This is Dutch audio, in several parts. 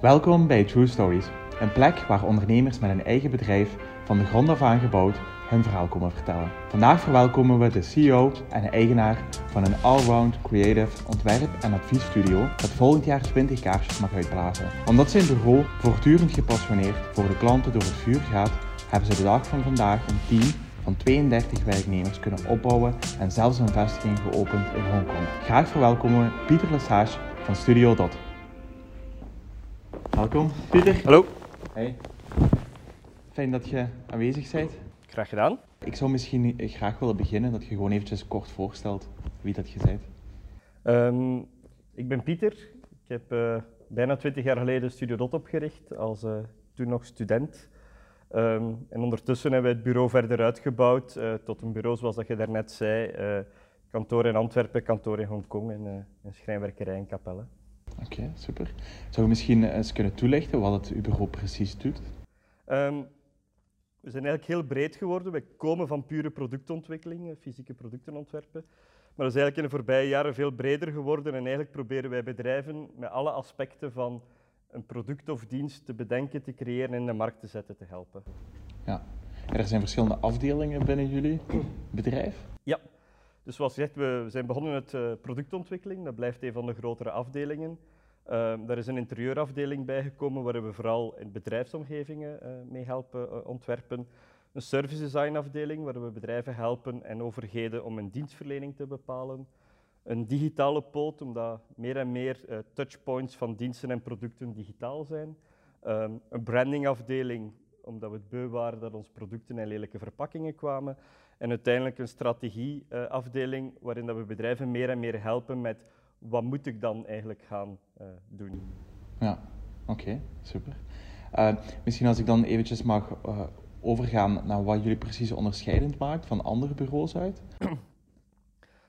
Welkom bij True Stories, een plek waar ondernemers met een eigen bedrijf van de grond af aan gebouwd hun verhaal komen vertellen. Vandaag verwelkomen we de CEO en eigenaar van een allround creative ontwerp- en adviesstudio dat volgend jaar 20 kaarsjes mag uitblazen. Omdat zijn bureau voortdurend gepassioneerd voor de klanten door het vuur gaat, hebben ze de dag van vandaag een team van 32 werknemers kunnen opbouwen en zelfs een vestiging geopend in Hongkong. Graag verwelkomen we Pieter Lesage van Studio Dot. Welkom, Pieter. Hallo. Hey. Fijn dat je aanwezig bent. Graag gedaan. Ik zou misschien graag willen beginnen dat je gewoon eventjes kort voorstelt wie dat je bent. Ehm, ik ben Pieter. Ik heb uh, bijna twintig jaar geleden Studio Dot opgericht als uh, toen nog student. Um, en ondertussen hebben we het bureau verder uitgebouwd uh, tot een bureau zoals dat je daarnet zei. kantoor in Antwerpen, kantoor in Hongkong en een schrijnwerkerij in Capelle. Oké, okay, super. Zou je misschien eens kunnen toelichten wat het bureau precies doet? Um, we zijn eigenlijk heel breed geworden. We komen van pure productontwikkeling, fysieke producten ontwerpen. Maar dat is eigenlijk in de voorbije jaren veel breder geworden. En eigenlijk proberen wij bedrijven met alle aspecten van een product of dienst te bedenken, te creëren en in de markt te zetten, te helpen. Ja, er zijn verschillende afdelingen binnen jullie bedrijf? Ja, dus zoals gezegd, we zijn begonnen met uh, productontwikkeling. Dat blijft een van de grotere afdelingen. Uh, daar is een interieurafdeling bijgekomen waar we vooral in bedrijfsomgevingen uh, mee helpen uh, ontwerpen. Een service design afdeling waar we bedrijven helpen en overheden om een dienstverlening te bepalen. Een digitale poot, omdat meer en meer touchpoints van diensten en producten digitaal zijn. Um, een brandingafdeling, omdat we het beu waren dat onze producten in lelijke verpakkingen kwamen. En uiteindelijk een strategieafdeling waarin dat we bedrijven meer en meer helpen met wat moet ik dan eigenlijk gaan uh, doen? Ja, oké, okay, super. Uh, misschien als ik dan eventjes mag uh, overgaan naar wat jullie precies onderscheidend maakt van andere bureaus uit?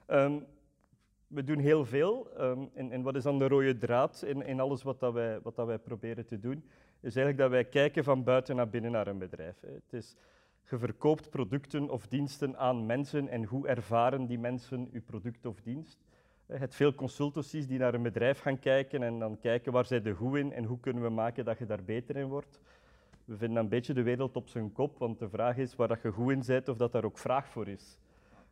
um, we doen heel veel. Um, en, en, wat is dan de rode draad in, in alles wat, dat wij, wat dat wij proberen te doen? Is eigenlijk dat wij kijken van buiten naar binnen naar een bedrijf. Hè. Het is, je verkoopt producten of diensten aan mensen en hoe ervaren die mensen uw product of dienst? Je hebt veel consultancies die naar een bedrijf gaan kijken en dan kijken waar zij de goed in en hoe kunnen we maken dat je daar beter in wordt. We vinden een beetje de wereld op zijn kop, want de vraag is waar dat je goed in bent of dat daar ook vraag voor is.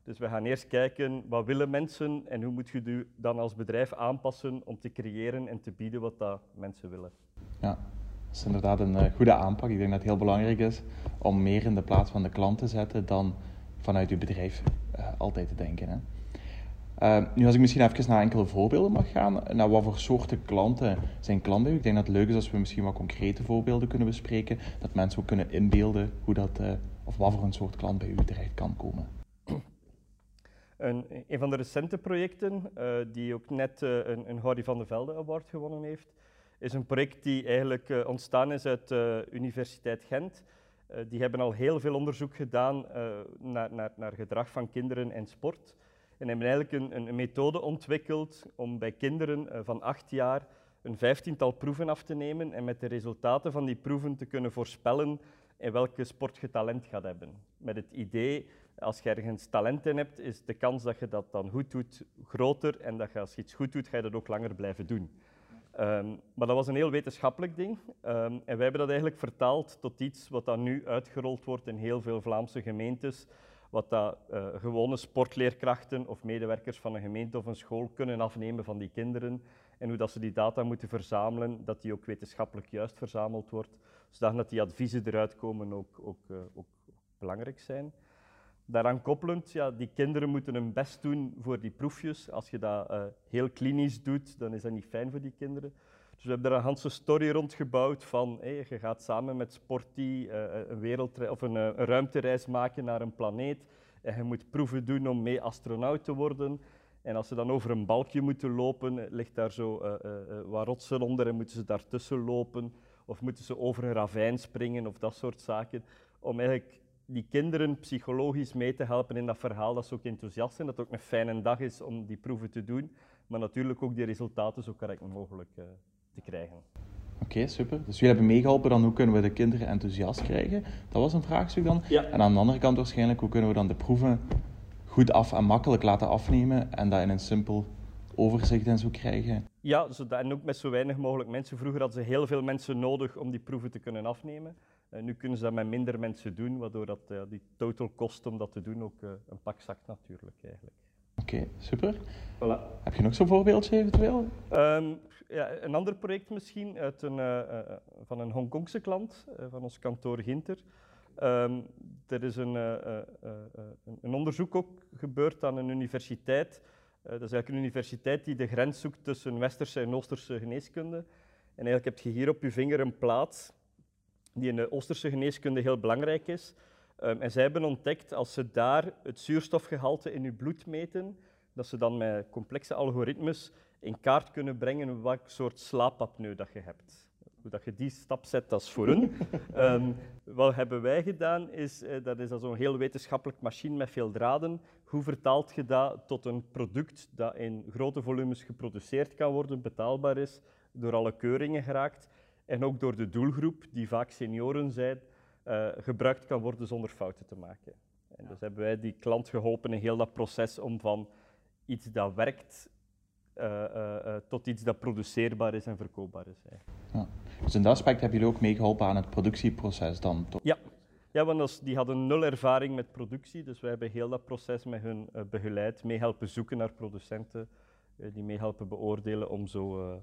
Dus we gaan eerst kijken wat willen mensen en hoe moet je je dan als bedrijf aanpassen om te creëren en te bieden wat dat mensen willen. Ja, is inderdaad een uh, goede aanpak. Ik denk dat het heel belangrijk is om meer in de plaats van de klant te zetten dan vanuit je bedrijf uh, altijd te denken. Hè. Uh, nu, als ik misschien even naar enkele voorbeelden mag gaan, naar wat voor soorten klanten zijn klanten. Ik denk dat het leuk is als we misschien wat concrete voorbeelden kunnen bespreken, dat mensen ook kunnen inbeelden hoe dat, of wat voor een soort klant bij u terecht kan komen. Een, een van de recente projecten, die ook net een, een Harry van de Velde Award gewonnen heeft, is een project die eigenlijk ontstaan is uit de Universiteit Gent. die hebben al heel veel onderzoek gedaan naar, naar, naar gedrag van kinderen en sport. En hebben eigenlijk een, een, methode ontwikkeld om bij kinderen van acht jaar een vijftiental proeven af te nemen en met de resultaten van die proeven te kunnen voorspellen in welke sport je talent gaat hebben. Met het idee, als je ergens talent in hebt, is de kans dat je dat dan goed doet groter en dat je als je iets goed doet, ga je dat ook langer blijven doen. Um, maar dat was een heel wetenschappelijk ding. Um, en wij hebben dat eigenlijk vertaald tot iets wat dan nu uitgerold wordt in heel veel Vlaamse gemeentes wat dat, uh, gewone sportleerkrachten of medewerkers van een gemeente of een school kunnen afnemen van die kinderen en hoe dat ze die data moeten verzamelen, dat die ook wetenschappelijk juist verzameld wordt, zodat die adviezen eruit komen ook, ook, uh, ook, belangrijk zijn. Daaraan koppelend, ja, die kinderen moeten hun best doen voor die proefjes. Als je dat uh, heel klinisch doet, dan is dat niet fijn voor die kinderen. Dus we hebben daar een hele story rond gebouwd van je gaat samen met Sporty uh, een, wereld of een, een, ruimtereis maken naar een planeet. En je moet proeven doen om mee astronaut te worden. En als ze dan over een balkje moeten lopen, ligt daar zo uh, wat rotsen onder en moeten ze daartussen lopen. Of moeten ze over een ravijn springen of dat soort zaken. Om eigenlijk die kinderen psychologisch mee te helpen in dat verhaal, dat ze ook enthousiast zijn, dat het ook een fijne dag is om die proeven te doen. Maar natuurlijk ook die resultaten zo correct mogelijk te krijgen. Oké, super. Dus jullie hebben meegeholpen dan hoe kunnen we de kinderen enthousiast krijgen? Dat was een vraagstuk dan. Ja. En aan de andere kant waarschijnlijk, hoe kunnen we dan de proeven goed af en makkelijk laten afnemen en dat in een simpel overzicht en zo krijgen? Ja, zodat, en ook met zo weinig mogelijk mensen. Vroeger hadden ze heel veel mensen nodig om die proeven te kunnen afnemen. Uh, nu kunnen ze dat met minder mensen doen, waardoor dat, die total kost om dat te doen ook uh, een pak zakt natuurlijk eigenlijk. Oké, okay, super. Voilà. Heb je nog zo'n voorbeeldje eventueel? Um, ja, een ander project misschien uit een, van een Hongkongse klant, van ons kantoor Ginter. Um, er is een, een onderzoek ook gebeurd aan een universiteit dat is eigenlijk een universiteit die de grens zoekt tussen westerse en oosterse geneeskunde. En eigenlijk heb je hier op je vinger een plaat die in de oosterse geneeskunde heel belangrijk is. Um, en zij hebben ontdekt, als ze daar het zuurstofgehalte in je bloed meten, dat ze dan met complexe algoritmes in kaart kunnen brengen welk soort slaapapneu dat je hebt. Hoe dat je die stap zet, dat is voor hun. um, wat hebben wij gedaan, is, uh, dat is zo'n heel wetenschappelijk machine met veel draden. Hoe vertaalt je dat tot een product dat in grote volumes geproduceerd kan worden, betaalbaar is, door alle keuringen geraakt en ook door de doelgroep, die vaak senioren zijn, uh, gebruikt kan worden zonder fouten te maken. En dus hebben wij die klant geholpen in heel dat proces om van iets dat werkt uh, uh, tot iets dat produceerbaar is en verkoopbaar is. Ja. Dus in dat aspect hebben jullie ook meegeholpen aan het productieproces dan? Ja. ja, want die hadden nul ervaring met productie, dus wij hebben heel dat proces met hun begeleid, meehelpen zoeken naar producenten, die meehelpen beoordelen om zo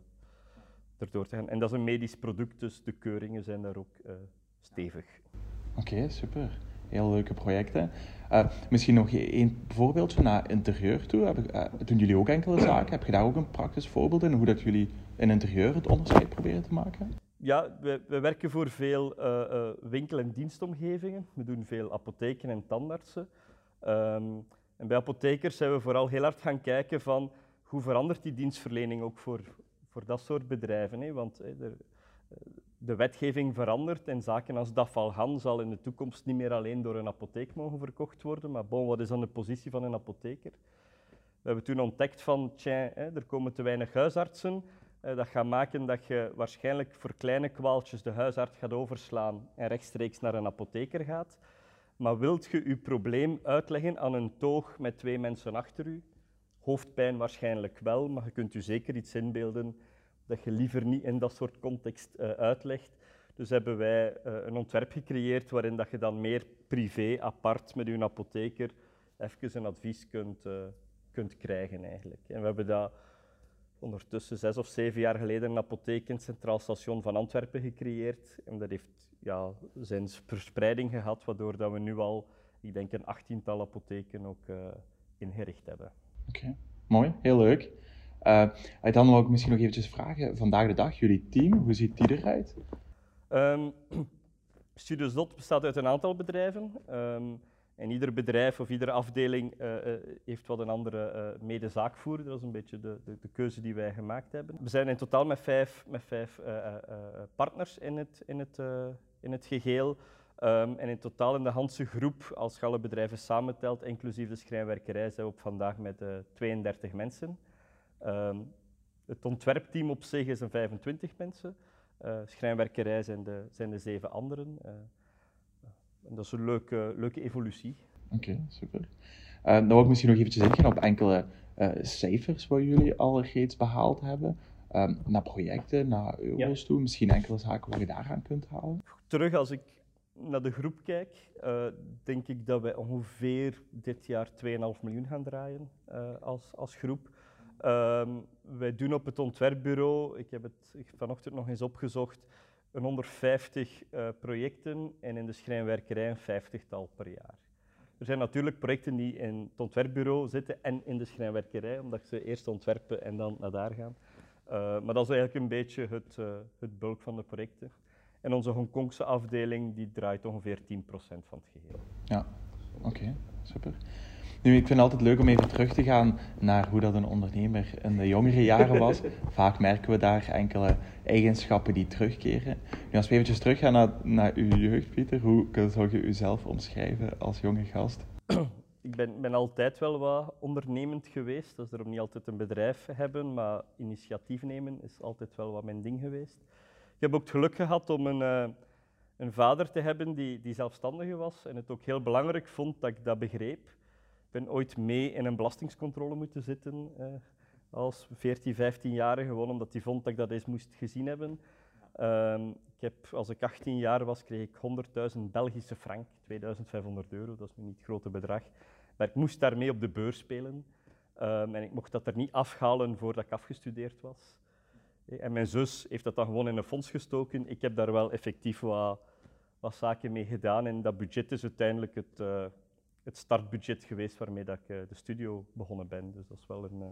erdoor te gaan. En dat is een medisch product, dus de keuringen zijn daar ook stevig. Oké, okay, super heel leuke projecten. Uh, misschien nog één voorbeeldje naar interieur toe. Heb, uh, doen jullie ook enkele zaken? Heb je daar ook een praktisch voorbeeld in? Hoe dat jullie in interieur het onderscheid proberen te maken? Ja, we, we werken voor veel uh, winkel- en dienstomgevingen. We doen veel apotheken en tandartsen. Um, en bij apothekers zijn we vooral heel hard gaan kijken van hoe verandert die dienstverlening ook voor, voor dat soort bedrijven. Hè? Want hè, er, de wetgeving verandert en zaken als Dafalgan zal in de toekomst niet meer alleen door een apotheek mogen verkocht worden. Maar bon, wat is dan de positie van een apotheker? We hebben toen ontdekt van, er komen te weinig huisartsen. Eh, dat gaat maken dat je waarschijnlijk voor kleine kwaaltjes de huisarts gaat overslaan en rechtstreeks naar een apotheker gaat. Maar wilt je je probleem uitleggen aan een toog met twee mensen achter u? Hoofdpijn waarschijnlijk wel, maar je kunt u zeker iets inbeelden dat je liever niet in dat soort context uh, uitlegt. Dus hebben wij uh, een ontwerp gecreëerd waarin dat je dan meer privé, apart met je apotheker even een advies kunt, uh, kunt krijgen eigenlijk. En we hebben dat ondertussen zes of zeven jaar geleden een apotheek in het Centraal Station van Antwerpen gecreëerd. En dat heeft ja, zijn verspreiding gehad, waardoor dat we nu al, ik denk, een achttiental apotheken ook ingericht hebben. Oké, mooi, heel leuk. Uh, dan wil ik misschien nog eventjes vragen, vandaag de dag, jullie team, hoe ziet die eruit? Um, Studios Dot bestaat uit een aantal bedrijven. Um, en ieder bedrijf of iedere afdeling uh, uh, heeft wat een andere uh, medezaakvoerder. Dat is een beetje de, de, de, keuze die wij gemaakt hebben. We zijn in totaal met vijf, met vijf partners in het, in het, in het geheel. Um, en in totaal in de Hanse groep, als je alle bedrijven samentelt, inclusief de schrijnwerkerij, zijn we op vandaag met 32 mensen. Um, het ontwerpteam op zich is een 25 mensen. Uh, schrijnwerkerij zijn de, zijn de zeven anderen. Uh, en dat is een leuke, leuke evolutie. Oké, okay, super. Uh, dan wil ik misschien nog eventjes ingaan op enkele cijfers waar jullie al reeds behaald hebben. Um, naar projecten, naar euro's ja. toe. Misschien enkele zaken waar je daaraan kunt halen. Terug als ik naar de groep kijk, denk ik dat wij ongeveer dit jaar 2,5 miljoen gaan draaien als, als groep. Um, wij doen op het ontwerpbureau, ik heb het vanochtend nog eens opgezocht, een 150 uh, projecten en in de schrijnwerkerij een vijftigtal per jaar. Er zijn natuurlijk projecten die in het ontwerpbureau zitten en in de schrijnwerkerij, omdat ze eerst ontwerpen en dan naar daar gaan. Maar dat is eigenlijk een beetje het, het bulk van de projecten. En onze Hongkongse afdeling die draait ongeveer 10% van het geheel. Ja, oké, okay, super. Nu, ik vind het altijd leuk om even terug te gaan naar hoe dat een ondernemer in de jongere jaren was. Vaak merken we daar enkele eigenschappen die terugkeren. Nu, als we eventjes teruggaan naar, naar uw jeugd, Pieter, hoe zou je uzelf omschrijven als jonge gast? Ik ben, ben altijd wel wat ondernemend geweest. Dat is erom niet altijd een bedrijf hebben, maar initiatief nemen is altijd wel wat mijn ding geweest. Ik heb ook het geluk gehad om een, uh, een vader te hebben die, die zelfstandige was en het ook heel belangrijk vond dat ik dat begreep ben ooit mee in een belastingscontrole moeten zitten uh, als 14, 15-jarige, gewoon omdat hij vond dat ik dat eens moest gezien hebben. Ehm, ik heb, als ik 18 jaar was, kreeg ik 100.000 Belgische frank, 2500 euro, dat is nu niet het grote bedrag. Maar ik moest daarmee op de beurs spelen. Ehm, en ik mocht dat er niet afhalen voordat ik afgestudeerd was. En mijn zus heeft dat dan gewoon in een fonds gestoken. Ik heb daar wel effectief wat, wat zaken mee gedaan. En dat budget is uiteindelijk het, uh, het startbudget geweest waarmee dat ik uh, de studio begonnen ben. Dus dat is wel een, uh,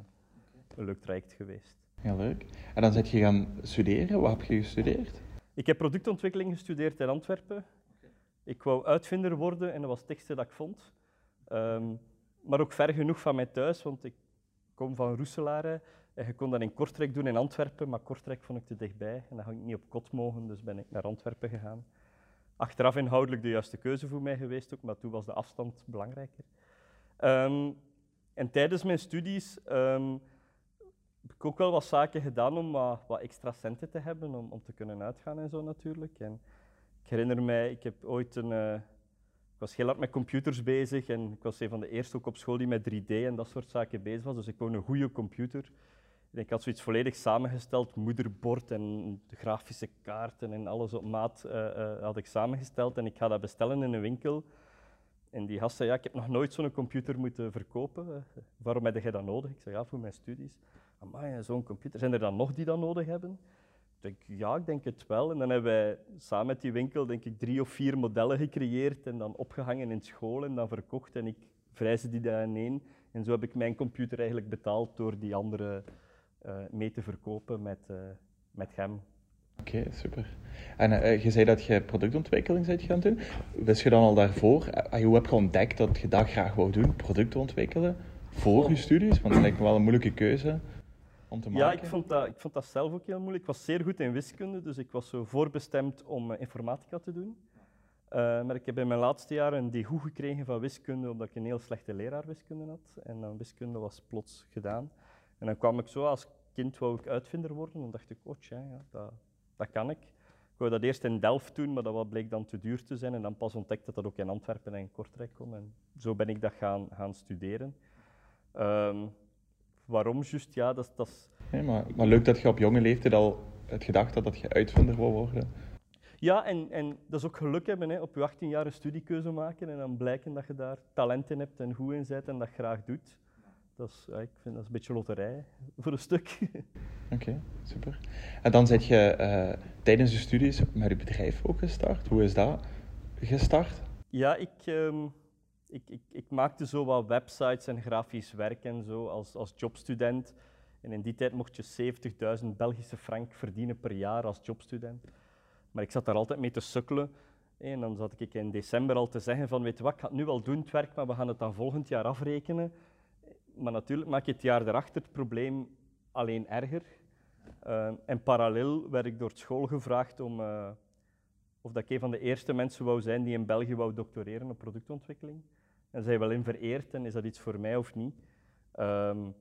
een leuk traject geweest. Heel leuk. En dan zit je gaan studeren. Wat heb je gestudeerd? Ik heb productontwikkeling gestudeerd in Antwerpen. Ik wou uitvinder worden en dat was het tekste dat ik vond. Um, maar ook ver genoeg van mij thuis, want ik kom van Roeselare. En je kon dat in Kortrijk doen in Antwerpen, maar Kortrijk vond ik te dichtbij. En dan had ik niet op kot mogen, dus ben ik naar Antwerpen gegaan. Achteraf inhoudelijk de juiste keuze voor mij geweest, ook, maar toen was de afstand belangrijker. Um, en tijdens mijn studies um, heb ik ook wel wat zaken gedaan om wat, extra centen te hebben, om, om, te kunnen uitgaan en zo natuurlijk. En ik herinner mij, ik heb ooit een... Uh, ik was heel hard met computers bezig en ik was een van de eerste ook op school die met 3D en dat soort zaken bezig was. Dus ik wou een goede computer. Ik had zoiets volledig samengesteld, moederbord en de grafische kaarten en alles op maat uh, uh, had ik samengesteld. En ik ga dat bestellen in een winkel. En die gast zei, ja, ik heb nog nooit zo'n computer moeten verkopen. Waarom heb je dat nodig? Ik zei, ja, voor mijn studies. Amai, zo'n computer. Zijn er dan nog die dat nodig hebben? Ik denk, ja, ik denk het wel. En dan hebben wij samen met die winkel denk ik, drie of vier modellen gecreëerd en dan opgehangen in school en dan verkocht. En ik vrijze die daar En zo heb ik mijn computer eigenlijk betaald door die andere mee te verkopen met, uh, met hem. Oké, okay, super. En uh, je zei dat je productontwikkeling bent gaan doen. Wist je dan al daarvoor, hoe heb je ontdekt dat je dat graag wou doen, producten ontwikkelen, voor je studies? Want dat lijkt me wel een moeilijke keuze om te maken. Ja, ik vond, dat, ik vond dat zelf ook heel moeilijk. Ik was zeer goed in wiskunde, dus ik was zo voorbestemd om informatica te doen. Uh, maar ik heb in mijn laatste jaar een degoe gekregen van wiskunde, omdat ik een heel slechte leraar wiskunde had. En dan wiskunde was plots gedaan. En dan kwam ik zo, als kind wou ik uitvinder worden. Dan dacht ik, oh tja, ja, dat, dat kan ik. Ik wou dat eerst in Delft doen, maar dat bleek dan te duur te zijn. En dan pas ontdekt dat dat ook in Antwerpen en Kortrijk kon. En zo ben ik dat gaan, gaan studeren. Um, waarom juist? Ja, dat, dat nee, maar, maar leuk dat je op jonge leeftijd al het gedacht had dat je uitvinder wou worden. Ja, en, en dat is ook geluk hebben. Hè. Op je 18 jaar een studiekeuze maken en dan blijken dat je daar talent in hebt en goed in bent en dat graag doet. Dat is, ja, ik vind dat een beetje loterij voor een stuk. Oké, super. En dan zit je uh, tijdens je studies met je bedrijf ook gestart. Hoe is dat gestart? Ja, ik, um, ik, ik, ik, maakte zo wat websites en grafisch werk en zo als, als jobstudent. En in die tijd mocht je 70.000 Belgische frank verdienen per jaar als jobstudent. Maar ik zat daar altijd mee te sukkelen. En dan zat ik in december al te zeggen van, weet je wat, ik ga het nu wel doen, het werk, maar we gaan het dan volgend jaar afrekenen. Maar natuurlijk maak je het jaar daarachter het probleem alleen erger. Uh, en parallel werd ik door school gevraagd om, uh, of dat ik een van de eerste mensen wou zijn die in België wou doctoreren op productontwikkeling. En zij wel in vereerd en is dat iets voor mij of niet. Um,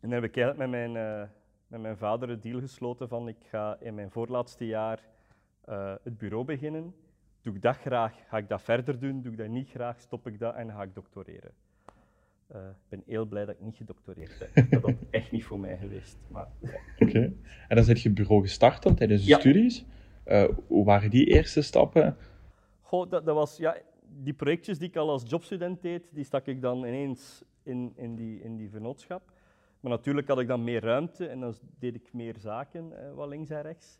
en dan heb ik eigenlijk met mijn, uh, met mijn vader een deal gesloten van ik ga in mijn voorlaatste jaar het bureau beginnen. Doe ik dat graag, ga ik dat verder doen. Doe ik dat niet graag, stop ik dat en ga ik doctoreren. Ik uh, ben heel blij dat ik niet gedoctoreerd ben. dat was echt niet voor mij geweest. Maar... Oké. Okay. En dan zit je bureau gestart dan, tijdens ja. studies. Uh, hoe waren die eerste stappen? Goh, dat, dat, was, ja, die projectjes die ik al als jobstudent deed, die stak ik dan ineens in, in, die, in die vennootschap. Maar natuurlijk had ik dan meer ruimte en dan deed ik meer zaken, uh, wat links en rechts.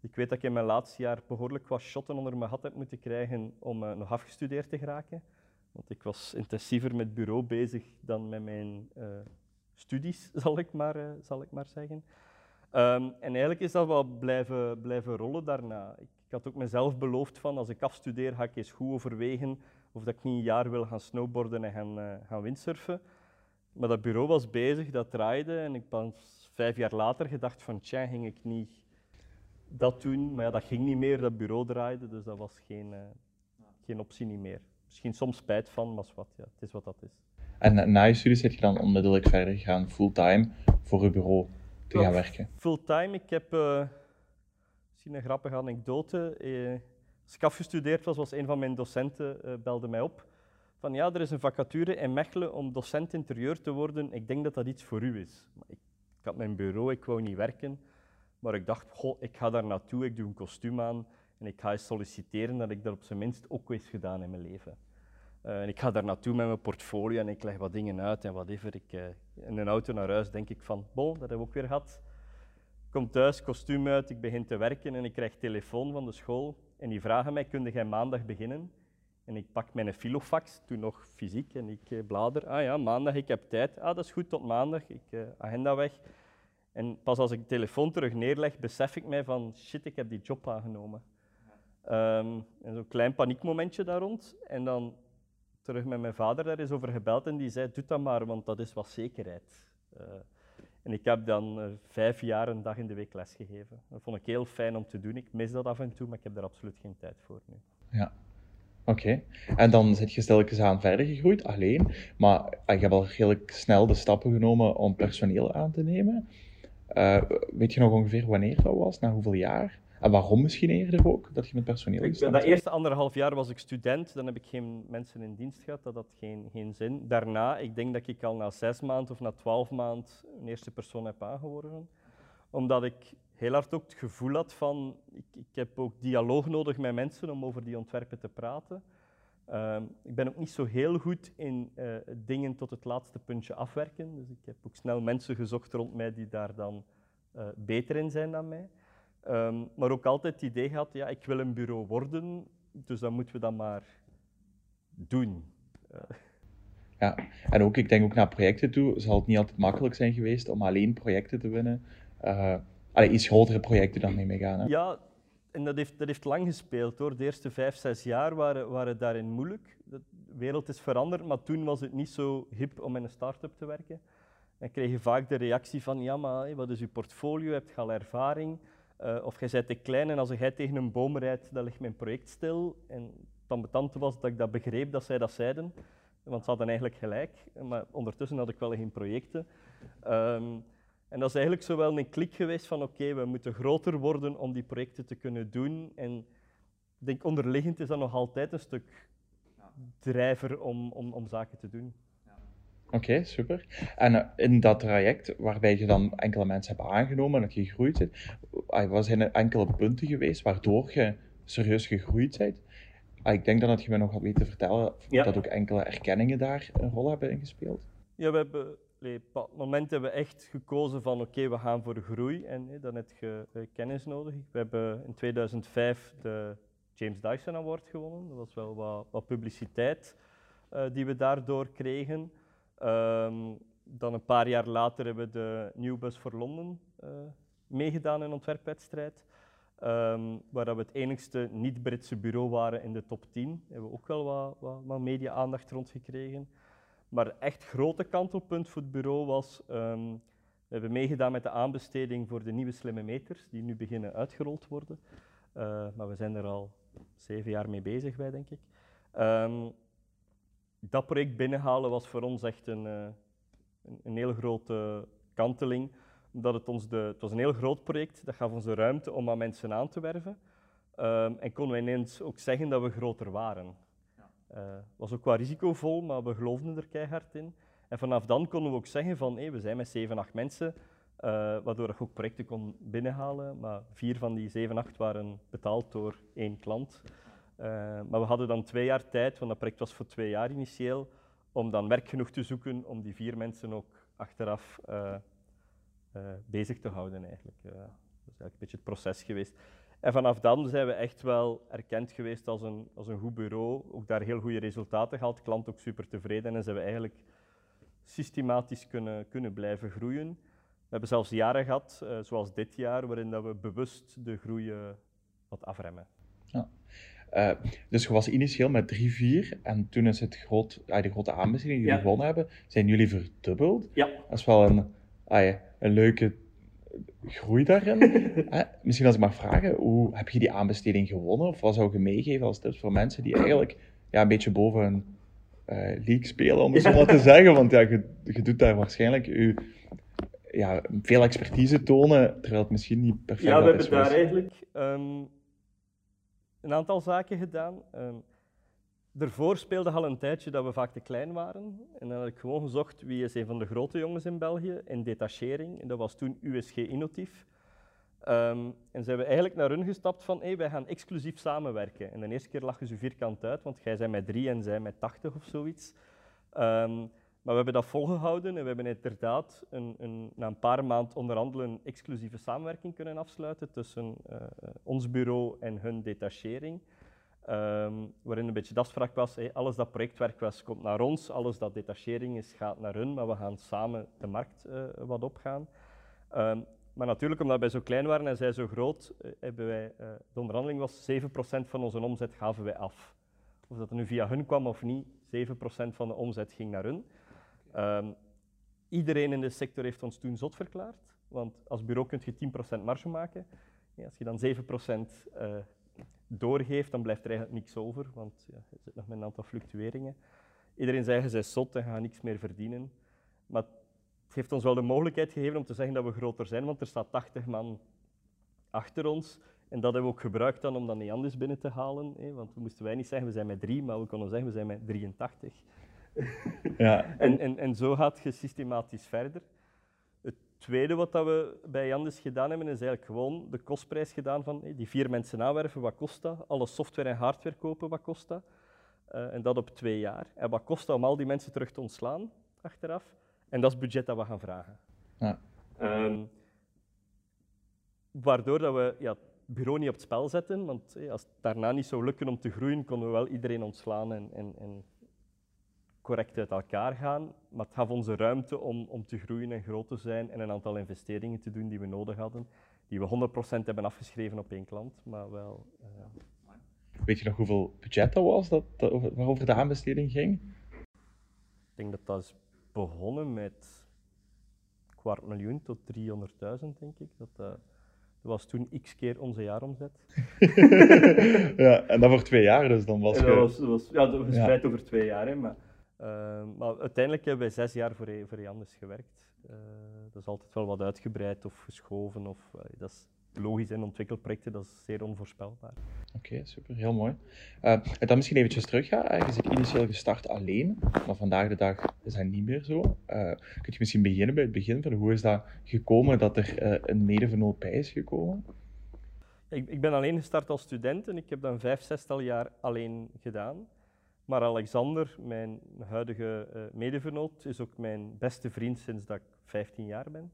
Ik weet dat ik in mijn laatste jaar behoorlijk wat shotten onder mijn gat heb moeten krijgen om nog afgestudeerd te geraken. Want ik was intensiever met bureau bezig dan met mijn uh, studies, zal ik maar, uh, zal ik maar zeggen. Um, en eigenlijk is dat wel blijven, blijven rollen daarna. Ik, had ook mezelf beloofd van, als ik afstudeer, ga ik eens goed overwegen of dat ik niet een jaar wil gaan snowboarden en gaan, uh, gaan windsurfen. Maar dat bureau was bezig, dat draaide en ik pas vijf jaar later gedacht van, tja, ging ik niet dat doen. Maar ja, dat ging niet meer, dat bureau draaide, dus dat was geen, geen optie niet meer misschien soms spijt van, maar wat, ja, het is wat dat is. En na je studies zit je dan onmiddellijk verder gegaan, fulltime, voor je bureau te gaan werken? Fulltime, ik heb uh, misschien een grappige anekdote. Uh, als ik afgestudeerd was, was een van mijn docenten uh, belde mij op. Van ja, er is een vacature in Mechelen om docent interieur te worden. Ik denk dat dat iets voor u is. Maar ik ik had mijn bureau, ik wou niet werken. Maar ik dacht, goh, ik ga daar naartoe, ik doe een kostuum aan en ik ga eens solliciteren dat ik dat op zijn minst ook eens gedaan in mijn leven. Uh, en ik ga daar naartoe met mijn portfolio en ik leg wat dingen uit en whatever. Ik, uh, in een auto naar huis denk ik van, bon, dat hebben we ook weer gehad. Kom thuis, kostuum uit, ik begin te werken en ik krijg telefoon van de school. En die vragen mij, kun jij maandag beginnen? En ik pak mijn filofax, toen nog fysiek, en ik uh, blader. Ah ja, maandag, ik heb tijd. Ah, dat is goed, tot maandag. Ik agenda weg. En pas als ik de telefoon terug neerleg, besef ik mij van, shit, ik heb die job aangenomen. Um, en zo'n klein paniekmomentje daar rond. En dan terug met mijn vader daar is over gebeld en die zei, doe dat maar, want dat is wat zekerheid. Uh, en ik heb dan uh, vijf jaar een dag in de week lesgegeven. Dat vond ik heel fijn om te doen. Ik mis dat af en toe, maar ik heb daar absoluut geen tijd voor nu. Ja, oké. En dan zit je stilletjes aan verder gegroeid, alleen. Maar je hebt al redelijk snel de stappen genomen om personeel aan te nemen. Weet je nog ongeveer wanneer dat was? Na hoeveel jaar? En waarom misschien eerder ook, dat je met personeel ik, Dat eerste anderhalf jaar was ik student, dan heb ik geen mensen in dienst gehad, dat had geen, geen zin. Daarna, ik denk dat ik al na zes maanden of na twaalf maanden een eerste persoon heb aangeworven. Omdat ik heel hard ook het gevoel had van, ik, ik heb ook dialoog nodig met mensen om over die ontwerpen te praten. Uh, ik ben ook niet zo heel goed in uh, dingen tot het laatste puntje afwerken. Dus ik heb ook snel mensen gezocht rond mij die daar dan uh, beter in zijn dan mij. Um, maar ook altijd het idee gehad, ja, ik wil een bureau worden, dus dan moeten we dat maar doen. Uh. Ja, en ook, ik denk ook naar projecten toe, zal het niet altijd makkelijk zijn geweest om alleen projecten te winnen. Uh, allee, iets grotere projecten dan mee meegaan. Hè? Ja, en dat heeft, dat heeft lang gespeeld hoor. De eerste vijf, zes jaar waren, waren daarin moeilijk. De wereld is veranderd, maar toen was het niet zo hip om in een start-up te werken. Dan kreeg je vaak de reactie van, ja maar wat is je portfolio, heb je al ervaring? Uh, of jij bent te klein en als jij tegen een boom rijdt, dan ligt mijn project stil. En het was dat ik dat begreep dat zij dat zeiden, want ze hadden eigenlijk gelijk. Maar ondertussen had ik wel geen projecten. Um, en dat is eigenlijk zo wel een klik geweest van oké, we moeten groter worden om die projecten te kunnen doen. En ik denk onderliggend is dat nog altijd een stuk drijver om, om, om zaken te doen. Oké, super. En uh, in dat traject, waarbij je dan enkele mensen hebt aangenomen en dat je gegroeid bent, wat zijn er enkele punten geweest waardoor je serieus gegroeid bent? Uh, ik denk dan dat je me nog had weten vertellen ja. dat ook enkele erkenningen daar een rol hebben ingespeeld. Ja, we hebben op dat moment hebben we echt gekozen van oké, we gaan voor groei en eh, dan heb je eh, kennis nodig. We hebben in 2005 de James Dyson Award gewonnen. Dat was wel wat, wat publiciteit uh, die we daardoor kregen. Um, dan een paar jaar later hebben we de New Bus voor Londen uh, meegedaan in een ontwerpwedstrijd. Um, waar we het enigste niet-Britse bureau waren in de top 10. Daar hebben we ook wel wat, wat, media-aandacht rond gekregen. Maar echt grote kantelpunt voor het bureau was, um, we hebben meegedaan met de aanbesteding voor de nieuwe slimme meters, die nu beginnen uitgerold worden. Uh, maar we zijn er al zeven jaar mee bezig bij, denk ik. Dat project binnenhalen was voor ons echt een, uh, een, een heel grote kanteling. Omdat het, ons de, het was een heel groot project, dat gaf ons de ruimte om aan mensen aan te werven. Um, en konden we ineens ook zeggen dat we groter waren. Het uh, was ook wel risicovol, maar we geloofden er keihard in. En vanaf dan konden we ook zeggen van hey, we zijn met 7, 8 mensen, uh, waardoor ik ook projecten kon binnenhalen. Maar vier van die 7, 8 waren betaald door één klant. Uh, maar we hadden dan twee jaar tijd, want dat project was voor twee jaar initieel, om dan werk genoeg te zoeken om die vier mensen ook achteraf uh, bezig te houden eigenlijk. dat is eigenlijk een beetje het proces geweest. En vanaf dan zijn we echt wel erkend geweest als een, als een goed bureau. Ook daar heel goede resultaten gehad. Klant ook super tevreden. En zijn we eigenlijk systematisch kunnen, kunnen blijven groeien. We hebben zelfs jaren gehad, zoals dit jaar, waarin dat we bewust de groei wat afremmen. Ja. Uh, dus je was initieel met 3, 4 en toen is het groot, de grote aanbesteding die jullie ja. gewonnen hebben, zijn jullie verdubbeld. Ja. Dat is wel een, een leuke groei daarin. eh, misschien als ik mag vragen, hoe heb je die aanbesteding gewonnen? Of wat zou je meegeven als tips voor mensen die eigenlijk ja, een beetje boven een uh, league spelen, om het zo maar te zeggen? Want ja, je, je doet daar waarschijnlijk je, ja, veel expertise tonen, terwijl het misschien niet perfect is. Ja, we hebben daar eigenlijk um, een aantal zaken gedaan. Um, Daarvoor speelde al een tijdje dat we vaak te klein waren. En dan had ik gewoon gezocht wie is een van de grote jongens in België in detachering. En dat was toen USG Innotief. Ehm, en zijn we eigenlijk naar hun gestapt van hey, wij gaan exclusief samenwerken. En de eerste keer lachen ze vierkant uit, want jij zijn met drie en zij met tachtig of zoiets. Ehm, maar we hebben dat volgehouden en we hebben inderdaad een, een, na een paar maanden onderhandelen een exclusieve samenwerking kunnen afsluiten tussen uh, ons bureau en hun detachering. Um, waarin een beetje afspraak was, alles dat projectwerk was, komt naar ons, alles dat detachering is, gaat naar hun, maar we gaan samen de markt uh, wat opgaan. Um, maar natuurlijk, omdat wij zo klein waren en zij zo groot, hebben wij, de onderhandeling was 7% van onze omzet gaven wij af. Of dat nu via hun kwam of niet, 7% van de omzet ging naar hun. Um, iedereen in de sector heeft ons toen zot verklaard, want als bureau kun je 10% marge maken. Ja, als je dan 7% uh, doorgeeft, dan blijft er eigenlijk niks over, want ja, er zit nog met een aantal fluctueringen. Iedereen zei, ze zot en gaat niks meer verdienen. Maar het heeft ons wel de mogelijkheid gegeven om te zeggen dat we groter zijn, want er staat 80 man achter ons. En dat hebben we ook gebruikt dan om dan Neandis binnen te halen. Hè, want we moesten wij niet zeggen, we zijn met drie, maar we konden zeggen, we zijn met 83. Ja. en, en, en zo gaat je systematisch verder. Het tweede wat dat we bij Jandis gedaan hebben, is eigenlijk gewoon de kostprijs gedaan van hey, die vier mensen aanwerven, wat kost dat? Alle software en hardware kopen, wat kost dat? Uh, en dat op twee jaar. En wat kost dat om al die mensen terug te ontslaan achteraf? En dat is het budget dat we gaan vragen. Ja. Um, waardoor dat we ja, het bureau niet op het spel zetten, want hey, als het daarna niet zou lukken om te groeien, konden we wel iedereen ontslaan en, en, en correct uit elkaar gaan. Maar het gaf onze ruimte om, om te groeien en groot te zijn en een aantal investeringen te doen die we nodig hadden, die we 100% hebben afgeschreven op één klant, maar wel... Uh... Weet je nog hoeveel budget dat was dat, dat, waarover de aanbesteding ging? Ik denk dat dat is begonnen met kwart miljoen tot 300.000, denk ik. Dat, uh, dat was toen x keer onze jaaromzet. ja, en dat voor twee jaar, dus dan was het... Dat was, was, ja, dat verspreid ja. over twee jaar, hè, maar, maar uiteindelijk hebben wij zes jaar voor, voor Jannes gewerkt. Uh, dat is altijd wel wat uitgebreid of geschoven. Of, dat is logisch in ontwikkelprojecten, dat is zeer onvoorspelbaar. Oké, okay, super, heel mooi. Uh, en dan misschien eventjes terug gaan. Eigenlijk is ik initieel gestart alleen, maar vandaag de dag is dat niet meer zo. Uh, kun je misschien beginnen bij het begin van hoe is dat gekomen dat er uh, een medevernoot bij is gekomen? Ik, ik, ben alleen gestart als student en ik heb dan vijf, zestal jaar alleen gedaan. Maar Alexander, mijn huidige medevernoot, is ook mijn beste vriend sinds dat ik 15 jaar ben.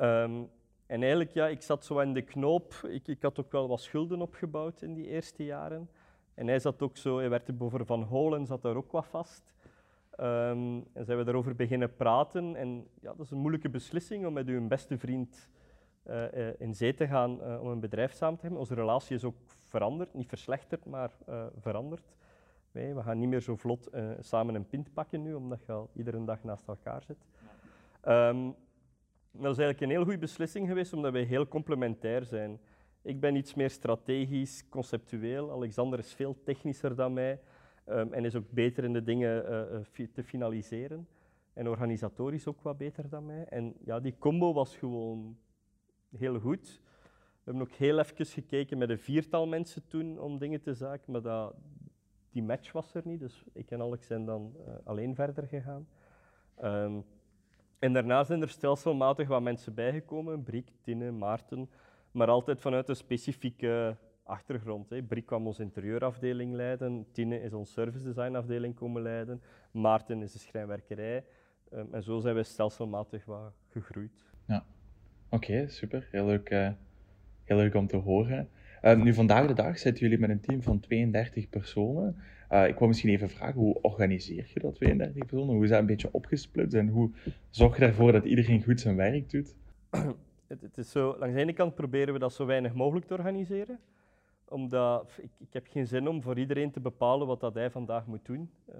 Um, en eigenlijk, ja, ik zat zo in de knoop. Ik, ik had ook wel wat schulden opgebouwd in die eerste jaren. En hij zat ook zo, hij werd er boven Van Holen, zat daar ook wat vast. Um, en zijn we daarover beginnen praten. En ja, dat is een moeilijke beslissing om met uw beste vriend uh, uh, in zee te gaan uh, om een bedrijf samen te hebben. Onze relatie is ook veranderd, niet verslechterd, maar veranderd. We gaan niet meer zo vlot samen een pint pakken nu, omdat je al iedere dag naast elkaar zit. Um, dat is eigenlijk een heel goede beslissing geweest, omdat wij heel complementair zijn. Ik ben iets meer strategisch, conceptueel. Alexander is veel technischer dan mij um, en is ook beter in de dingen uh, te finaliseren. En organisatorisch ook wat beter dan mij. En ja, die combo was gewoon heel goed. We hebben ook heel even gekeken met een viertal mensen toen om dingen te zaken, maar dat, die match was er niet. Dus ik en Alex zijn dan uh, alleen verder gegaan. Um, en daarna zijn er stelselmatig wat mensen bijgekomen, Brik, Tine, Maarten, maar altijd vanuit een specifieke achtergrond. Hè. Brik kwam onze interieurafdeling leiden, Tine is onze service design afdeling komen leiden, Maarten is de schrijnwerkerij. Um, en zo zijn we stelselmatig wat gegroeid. Ja, oké, super. Heel leuk, uh, heel leuk om te horen. Uh, nu, vandaag de dag zitten jullie met een team van 32 personen. Uh, ik wil misschien even vragen, hoe organiseer je dat 32 personen? Hoe is dat een beetje opgesplitst en hoe zorg je ervoor dat iedereen goed zijn werk doet? Het, het, is zo, langs de ene kant proberen we dat zo weinig mogelijk te organiseren. Omdat ik, ik heb geen zin om voor iedereen te bepalen wat dat hij vandaag moet doen. Uh,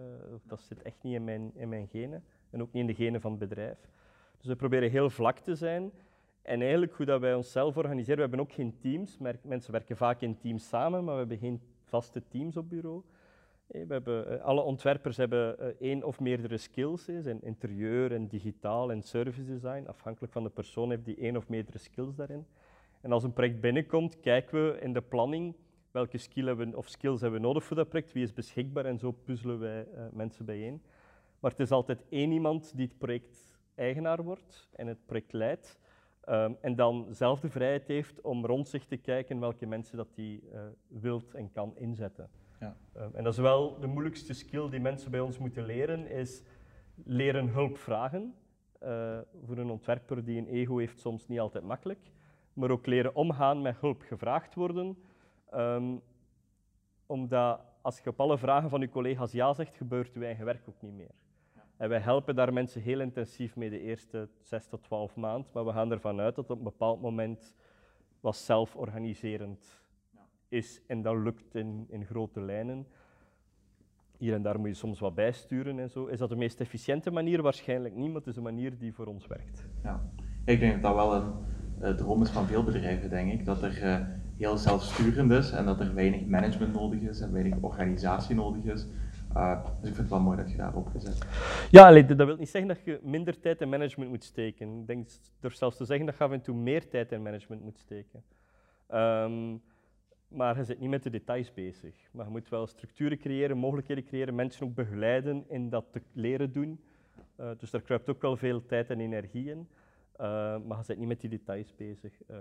dat zit echt niet in mijn, in mijn genen en ook niet in de genen van het bedrijf. Dus we proberen heel vlak te zijn. En eigenlijk hoe dat wij onszelf organiseren, we hebben ook geen teams. Mensen werken vaak in teams samen, maar we hebben geen vaste teams op bureau. We hebben, eh, alle ontwerpers hebben eh, één of meerdere skills, zijn interieur en digitaal en service design. Afhankelijk van de persoon heeft die één of meerdere skills daarin. En als een project binnenkomt, kijken we in de planning welke skill hebben of skills hebben we nodig voor dat project, wie is beschikbaar en zo puzzelen wij uh, mensen bijeen. Maar het is altijd één iemand die het project eigenaar wordt en het project leidt. Um, en dan zelf de vrijheid heeft om rond zich te kijken welke mensen dat die uh, wilt en kan inzetten. Ja. Um, en dat is wel de moeilijkste skill die mensen bij ons moeten leren, is leren hulp vragen. Uh, voor een ontwerper die een ego heeft soms niet altijd makkelijk. Maar ook leren omgaan met hulp gevraagd worden. Um, omdat als je op alle vragen van je collega's ja zegt, gebeurt je eigen werk ook niet meer. En wij helpen daar mensen heel intensief mee de eerste 6 tot 12 maanden, maar we gaan ervan uit dat op een bepaald moment wat zelforganiserend is en dat lukt in, in grote lijnen. Hier en daar moet je soms wat bijsturen en zo. Is dat de meest efficiënte manier? Waarschijnlijk niet, maar het is een manier die voor ons werkt. Ja, ik denk dat dat wel een uh, droom is van veel bedrijven, denk ik. Dat er uh, heel zelfsturend is en dat er weinig management nodig is en weinig organisatie nodig is. Uh, dus ik vind het wel mooi dat je daarop gezet Ja, dat wil niet zeggen dat je minder tijd in management moet steken. Ik denk door zelfs te zeggen dat je af en toe meer tijd in management moet steken. Um, maar je zit niet met de details bezig. Maar je moet wel structuren creëren, mogelijkheden creëren, mensen ook begeleiden in dat te leren doen. Uh, dus daar kruipt ook wel veel tijd en energie in. Uh, maar je zit niet met die details bezig. Uh,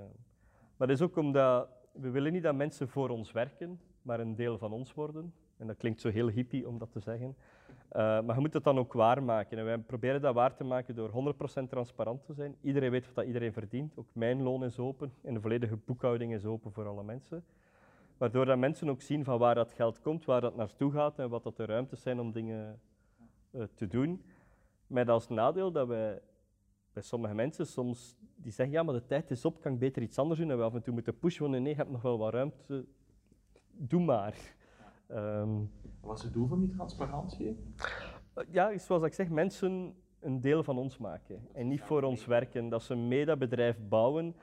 maar dat is ook omdat we willen niet dat mensen voor ons werken, maar een deel van ons worden. En dat klinkt zo heel hippie om dat te zeggen. Uh, maar je moet het dan ook waarmaken. En wij proberen dat waar te maken door 100% transparant te zijn. Iedereen weet wat dat iedereen verdient. Ook mijn loon is open en de volledige boekhouding is open voor alle mensen. Waardoor dat mensen ook zien van waar dat geld komt, waar dat naartoe gaat en wat dat de ruimtes zijn om dingen uh, te doen. Met als nadeel dat wij bij sommige mensen soms die zeggen, ja, maar de tijd is op, kan ik beter iets anders doen. En we af en toe moeten pushen, want nee, je hebt nog wel wat ruimte, doe maar. Um, Wat is het doel van die transparantie? Ja, zoals ik zeg, mensen een deel van ons maken en niet voor ons werken. Dat ze mee dat bedrijf bouwen.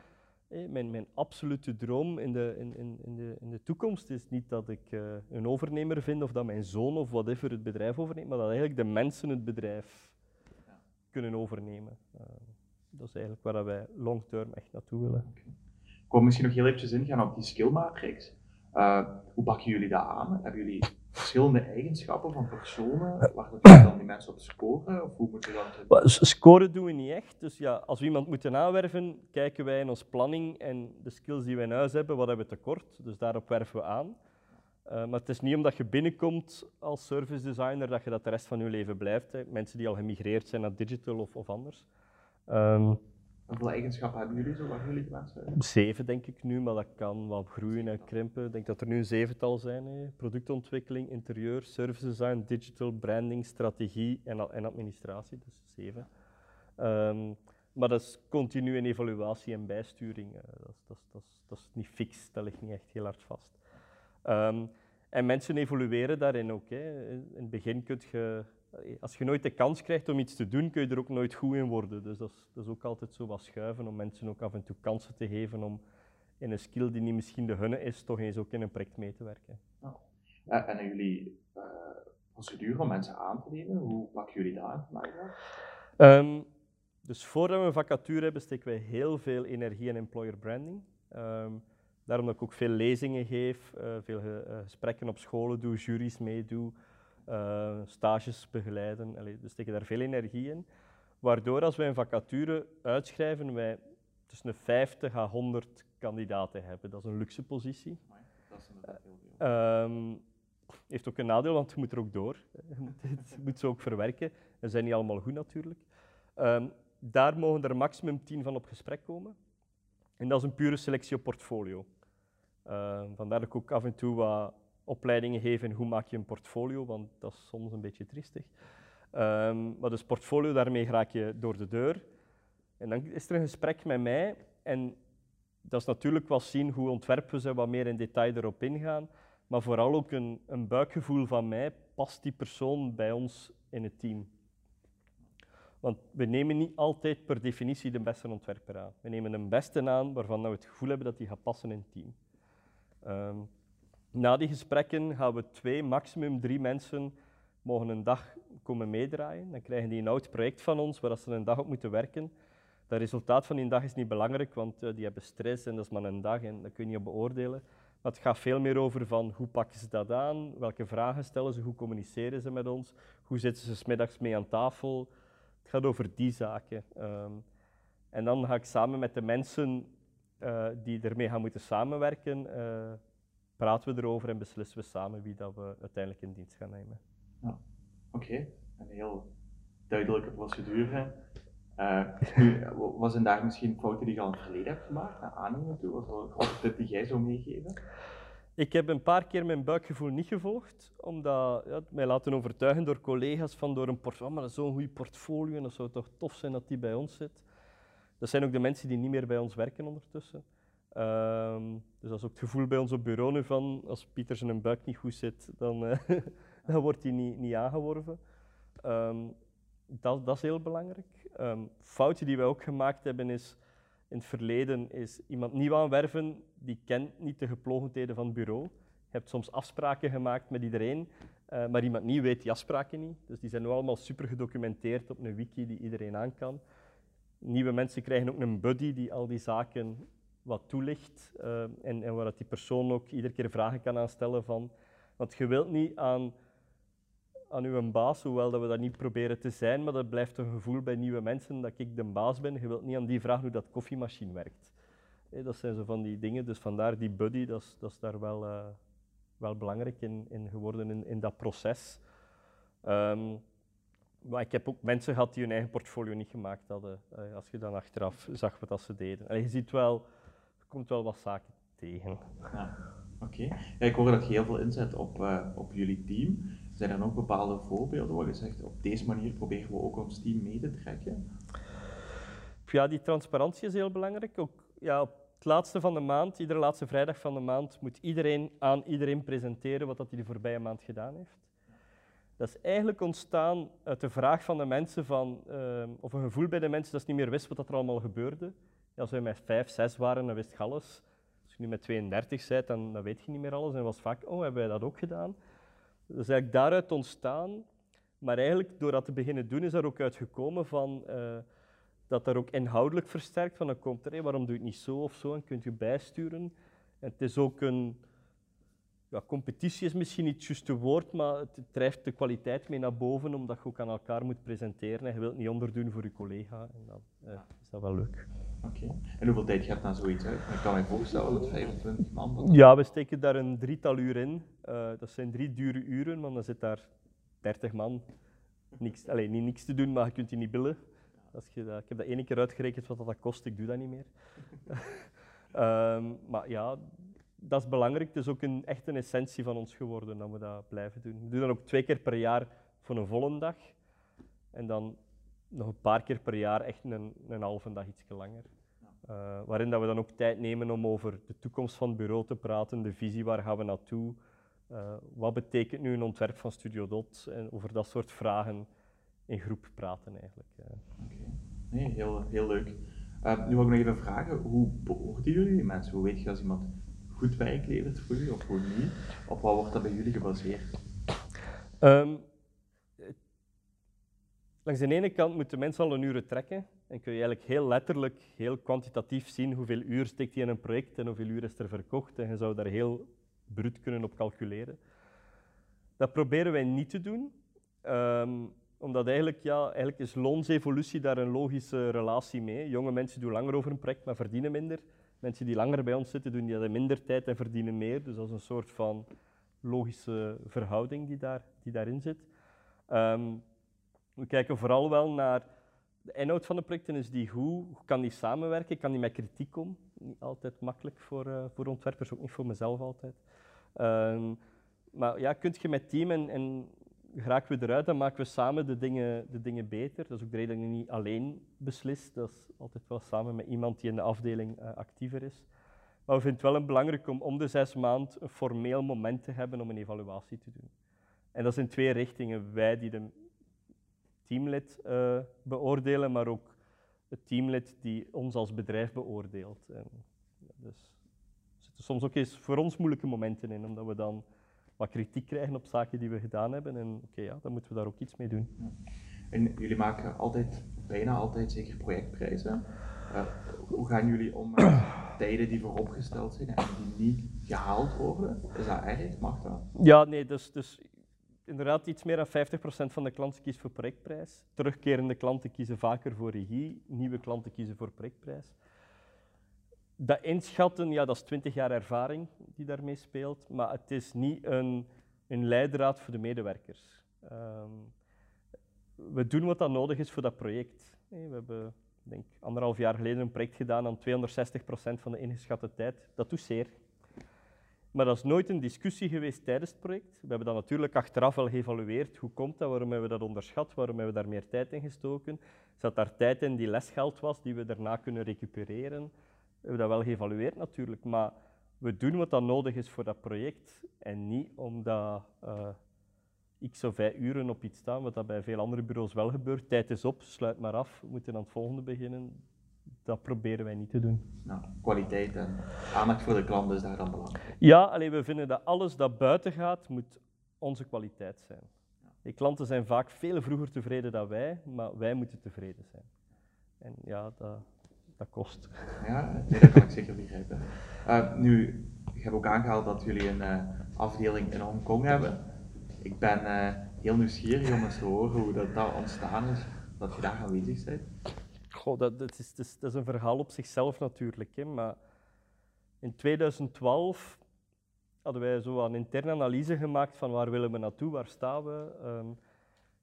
Mijn, mijn absolute droom in de, in, in, de, in de toekomst is niet dat ik uh, een overnemer vind of dat mijn zoon of whatever het bedrijf overneemt, maar dat eigenlijk de mensen het bedrijf ja. kunnen overnemen. Uh, dat is eigenlijk waar wij long term echt naartoe willen. Okay. Ik wil misschien nog heel eventjes ingaan op die skill matrix. Uh, hoe pakken jullie dat aan? Hebben jullie verschillende eigenschappen van personen waar dat dan die mensen op scoren? Of hoe moet je dat Scoren doen we niet echt. Dus ja, als we iemand moeten aanwerven, kijken wij in onze planning en de skills die wij in huis hebben, wat hebben we tekort. Dus daarop werven we aan. Uh, maar het is niet omdat je binnenkomt als service designer dat je dat de rest van je leven blijft. Hè. Mensen die al gemigreerd zijn naar digital of, of anders. Um, Hoeveel eigenschappen hebben jullie zo, waar jullie gewend zijn? Zeven denk ik nu, maar dat kan wel groeien en krimpen. Ik denk dat er nu een zevental zijn. Hè. Productontwikkeling, interieur, service design, digital, branding, strategie en, en administratie, dus zeven. Um, maar dat is continu een evaluatie en bijsturing. Dat, dat, dat, dat, is niet fix, dat ligt niet echt heel hard vast. Um, en mensen evolueren daarin ook. Hè. In het begin kun je als je nooit de kans krijgt om iets te doen, kun je er ook nooit goed in worden. Dus dat is, dat is ook altijd zo wat schuiven om mensen ook af en toe kansen te geven om in een skill die niet misschien de hunne is, toch eens ook in een project mee te werken. Oh. en jullie uh, procedure om mensen aan te nemen, hoe pakken jullie dat aan? Um, dus voordat we een vacature hebben, steken wij heel veel energie in employer branding. Um, daarom dat ik ook veel lezingen geef, uh, veel gesprekken op scholen doe, juries meedoe uh, stages begeleiden. Allee, we steken daar veel energie in. Waardoor als wij een vacature uitschrijven, wij tussen de 50 à 100 kandidaten hebben. Dat is een luxe positie. Dat is uh, um, heeft ook een nadeel, want je moet er ook door. je moet ze ook verwerken. Ze zijn niet allemaal goed natuurlijk. Um, daar mogen er maximum 10 van op gesprek komen. En dat is een pure selectie op portfolio. Uh, vandaar dat ik ook af en toe wat opleidingen geven hoe maak je een portfolio, want dat is soms een beetje triestig. Um, maar dus portfolio, daarmee raak je door de deur. En dan is er een gesprek met mij en dat is natuurlijk wel zien hoe ontwerpen ze, wat meer in detail erop ingaan, maar vooral ook een, een buikgevoel van mij, past die persoon bij ons in het team? Want we nemen niet altijd per definitie de beste ontwerper aan. We nemen een beste aan waarvan we het gevoel hebben dat die gaat passen in het team. Um, na die gesprekken gaan we twee, maximum drie mensen mogen een dag komen meedraaien. Dan krijgen die een oud project van ons waar ze een dag op moeten werken. Het resultaat van die dag is niet belangrijk, want uh, die hebben stress en dat is maar een dag en dat kun je niet beoordelen. Maar het gaat veel meer over van hoe pakken ze dat aan, welke vragen stellen ze, hoe communiceren ze met ons, hoe zitten ze smiddags mee aan tafel. Het gaat over die zaken. Ehm, en dan ga ik samen met de mensen uh, die ermee gaan moeten samenwerken, uh, praten we erover en beslissen we samen wie dat we uiteindelijk in dienst gaan nemen. Ja. Oké, een heel duidelijke procedure. Uh, nu, was er daar misschien fouten die je al in het verleden hebt gemaakt, naar aannemen toe? Grote tip die jij zou meegeven? Ik heb een paar keer mijn buikgevoel niet gevolgd, omdat ja, mij laten overtuigen door collega's van door een portfolio, oh, maar zo'n goed portfolio en dat zou toch tof zijn dat die bij ons zit. Dat zijn ook de mensen die niet meer bij ons werken ondertussen. Um, dus dat is ook het gevoel bij ons op bureau nu van, als Pieter zijn buik niet goed zit, dan, uh, dan wordt hij niet, niet aangeworven. Um, dat, dat, is heel belangrijk. Um, fouten die wij ook gemaakt hebben is, in het verleden, is iemand nieuw aanwerven, die kent niet de geplogenheden van het bureau. Je hebt soms afspraken gemaakt met iedereen, uh, maar iemand nieuw weet die afspraken niet. Dus die zijn nu allemaal super gedocumenteerd op een wiki die iedereen aan kan. Nieuwe mensen krijgen ook een buddy die al die zaken wat toelicht uh, en, en waar dat die persoon ook iedere keer vragen kan aanstellen van... Want je wilt niet aan, aan uw baas, hoewel dat we dat niet proberen te zijn, maar dat blijft een gevoel bij nieuwe mensen dat ik de baas ben. Je wilt niet aan die vragen hoe dat koffiemachine werkt. Dat zijn zo van die dingen, dus vandaar die buddy, dat is, dat is daar wel, uh, wel belangrijk in, in geworden in, in dat proces. Um, maar ik heb ook mensen gehad die hun eigen portfolio niet gemaakt hadden. Uh, als je dan achteraf zag wat dat ze deden. En je ziet wel, komt wel wat zaken tegen. Ja, Oké. Okay. Ja, ik hoor dat je heel veel inzet op, uh, op jullie team. Zijn er nog bepaalde voorbeelden waar je zegt, op deze manier proberen we ook ons team mee te trekken? Ja, die transparantie is heel belangrijk. Ook, ja, op het laatste van de maand, iedere laatste vrijdag van de maand, moet iedereen aan iedereen presenteren wat dat hij de voorbije maand gedaan heeft. Dat is eigenlijk ontstaan uit de vraag van de mensen van, uh, of een gevoel bij de mensen dat ze niet meer wisten wat er allemaal gebeurde. Als we met vijf, zes waren, dan wist je alles. Als je nu met 32 bent, dan, dan weet je niet meer alles. En was vaak, oh, hebben wij dat ook gedaan? Dat is eigenlijk daaruit ontstaan. Maar eigenlijk, door dat te beginnen doen, is er ook uitgekomen van, uh, dat er ook inhoudelijk versterkt van, dan komt er, waarom doe je het niet zo of zo, en kunt je bijsturen. En het is ook een, ja, competitie is misschien niet het juiste woord, maar het drijft de kwaliteit mee naar boven, omdat je ook aan elkaar moet presenteren en je wilt niet onderdoen voor je collega. En dan eh, is dat wel leuk. En hoeveel tijd gaat naar zoiets uit? Ik kan me voorstellen dat 25 man... Ja, we steken daar een drietal uur in. Uh, dat zijn drie dure uren, want dan zit daar 30 man. Niks, allez, niet niks te doen, maar je kunt die niet billen. Als je dat, ik heb dat ene keer uitgerekend wat dat kost, ik doe dat niet meer. um, maar ja, dat is belangrijk. Het is ook een, echt een essentie van ons geworden dat we dat blijven doen. We doen dat ook twee keer per jaar voor een volle dag. En dan nog een paar keer per jaar echt een, een halve dag iets langer. Uh, waarin dat we dan ook tijd nemen om over de toekomst van het bureau te praten, de visie, waar gaan we naartoe, uh, wat betekent nu een ontwerp van Studio Dot en over dat soort vragen in groep praten eigenlijk. Oké, okay. nee, heel, heel leuk. Uh, nu wil ik nog even vragen, hoe beoordelen jullie mensen? Hoe weet je als iemand goed werk levert voor u of gewoon niet? Op wat wordt dat bij jullie gebaseerd? Um, langs de ene kant moeten mensen al een uren trekken en kun je eigenlijk heel letterlijk, heel kwantitatief zien hoeveel uur steekt hij in een project en hoeveel uur is er verkocht en je zou daar heel bruut kunnen op calculeren. Dat proberen wij niet te doen, um, omdat eigenlijk, ja, eigenlijk is loonsevolutie daar een logische relatie mee. Jonge mensen doen langer over een project, maar verdienen minder. Mensen die langer bij ons zitten, doen die in minder tijd en verdienen meer. Dus dat is een soort van logische verhouding die, daar, die daarin zit. Um, we kijken vooral wel naar de inhoud van de projecten. Is die hoe, hoe kan die samenwerken? Kan die met kritiek om? Niet altijd makkelijk voor, uh, voor ontwerpers, ook niet voor mezelf altijd. Um, maar ja, kun je met team en, en geraken we eruit, dan maken we samen de dingen, de dingen beter. Dat is ook de reden dat je niet alleen beslist. Dat is altijd wel samen met iemand die in de afdeling uh, actiever is. Maar we vinden het wel belangrijk om om de zes maanden een formeel moment te hebben om een evaluatie te doen. En dat is in twee richtingen. Wij die de teamlid uh, beoordelen, maar ook het teamlid die ons als bedrijf beoordeelt. En, dus er zitten soms ook eens voor ons moeilijke momenten in, omdat we dan wat kritiek krijgen op zaken die we gedaan hebben. En oké, okay, ja, dan moeten we daar ook iets mee doen. En jullie maken altijd, bijna altijd zeker projectprijzen. Uh, hoe gaan jullie om met tijden die vooropgesteld zijn en die niet gehaald worden? Is dat erg? Mag dat? Ja, nee, dus, dus inderdaad iets meer dan 50% van de klanten kiest voor projectprijs. Terugkerende klanten kiezen vaker voor regie, nieuwe klanten kiezen voor projectprijs. Dat inschatten, ja, dat is 20 jaar ervaring die daarmee speelt, maar het is niet een, een leidraad voor de medewerkers. Ehm, we doen wat dat nodig is voor dat project. We hebben denk anderhalf jaar geleden een project gedaan aan 260% van de ingeschatte tijd. Dat doet zeer. Maar dat is nooit een discussie geweest tijdens het project. We hebben dat natuurlijk achteraf wel geëvalueerd. Hoe komt dat? Waarom hebben we dat onderschat? Waarom hebben we daar meer tijd in gestoken? Zat daar tijd in die lesgeld was, die we daarna kunnen recupereren? We hebben dat wel geëvalueerd natuurlijk, maar we doen wat dat nodig is voor dat project en niet omdat uh, x of y uren op iets staan, wat dat bij veel andere bureaus wel gebeurt. Tijd is op, sluit maar af, we moeten aan het volgende beginnen. Dat proberen wij niet te doen. Nou, kwaliteit en aandacht voor de klant is daar dan belangrijk. Ja, alleen we vinden dat alles dat buiten gaat, moet onze kwaliteit zijn. De klanten zijn vaak veel vroeger tevreden dan wij, maar wij moeten tevreden zijn. En ja, dat, dat kost. Ja, nee, dat kan ik zeker begrijpen. Uh, nu, ik heb ook aangehaald dat jullie een uh, afdeling in Hongkong hebben ik ben uh, heel nieuwsgierig om eens te horen hoe dat, dat ontstaan is, dat je daar aanwezig bent. Goh, dat, dat, is, is, dat is een verhaal op zichzelf natuurlijk. Hè, maar in 2012 hadden wij zo een interne analyse gemaakt van waar willen we naartoe, waar staan we. Um,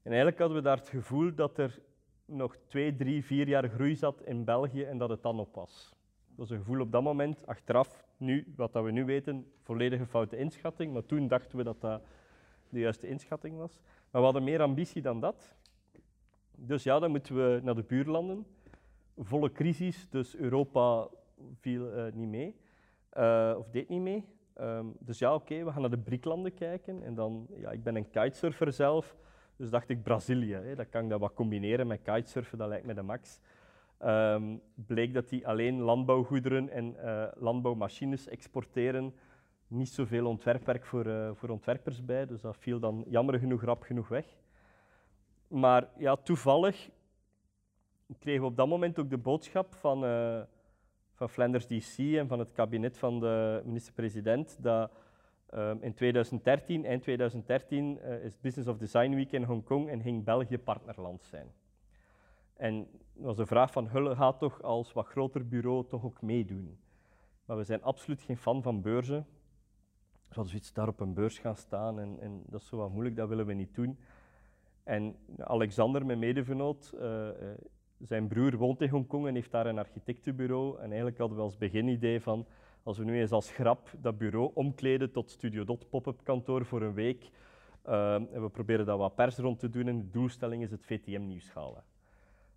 en eigenlijk hadden we daar het gevoel dat er nog twee, drie, vier jaar groei zat in België en dat het dan op was. Dat was een gevoel op dat moment, achteraf, nu, wat dat we nu weten, volledige foute inschatting, maar toen dachten we dat dat de juiste inschatting was. Maar we hadden meer ambitie dan dat. Dus ja, dan moeten we naar de buurlanden. Volle crisis, dus Europa viel uh, niet mee, uh, of deed niet mee. Um, dus ja, oké, we gaan naar de BRIC-landen kijken. En dan, ja, ik ben een kitesurfer zelf, dus dacht ik Brazilië. Hè, dan kan ik dat wat combineren met kitesurfen, dat lijkt me de max. Um, bleek dat die alleen landbouwgoederen en uh, landbouwmachines exporteren niet zoveel ontwerpwerk voor, voor ontwerpers bij, dus dat viel dan jammer genoeg rap genoeg weg. Maar ja, toevallig kregen we op dat moment ook de boodschap van, uh, van Flanders DC en van het kabinet van de minister-president dat uh, in 2013, eind 2013, uh, is Business of Design Week in Hongkong en ging België partnerland zijn. En dat was de vraag van, Hulle gaat toch als wat groter bureau toch ook meedoen? Maar we zijn absoluut geen fan van beurzen zoals iets daar op een beurs gaan staan en, en, dat is zo wat moeilijk, dat willen we niet doen. En Alexander, mijn medevenoot, uh, zijn broer woont in Hongkong en heeft daar een architectenbureau. En eigenlijk hadden we als beginidee van, als we nu eens als grap dat bureau omkleden tot Studio Dot pop-up kantoor voor een week. Uh, en we proberen daar wat pers rond te doen en de doelstelling is het VTM-nieuws halen.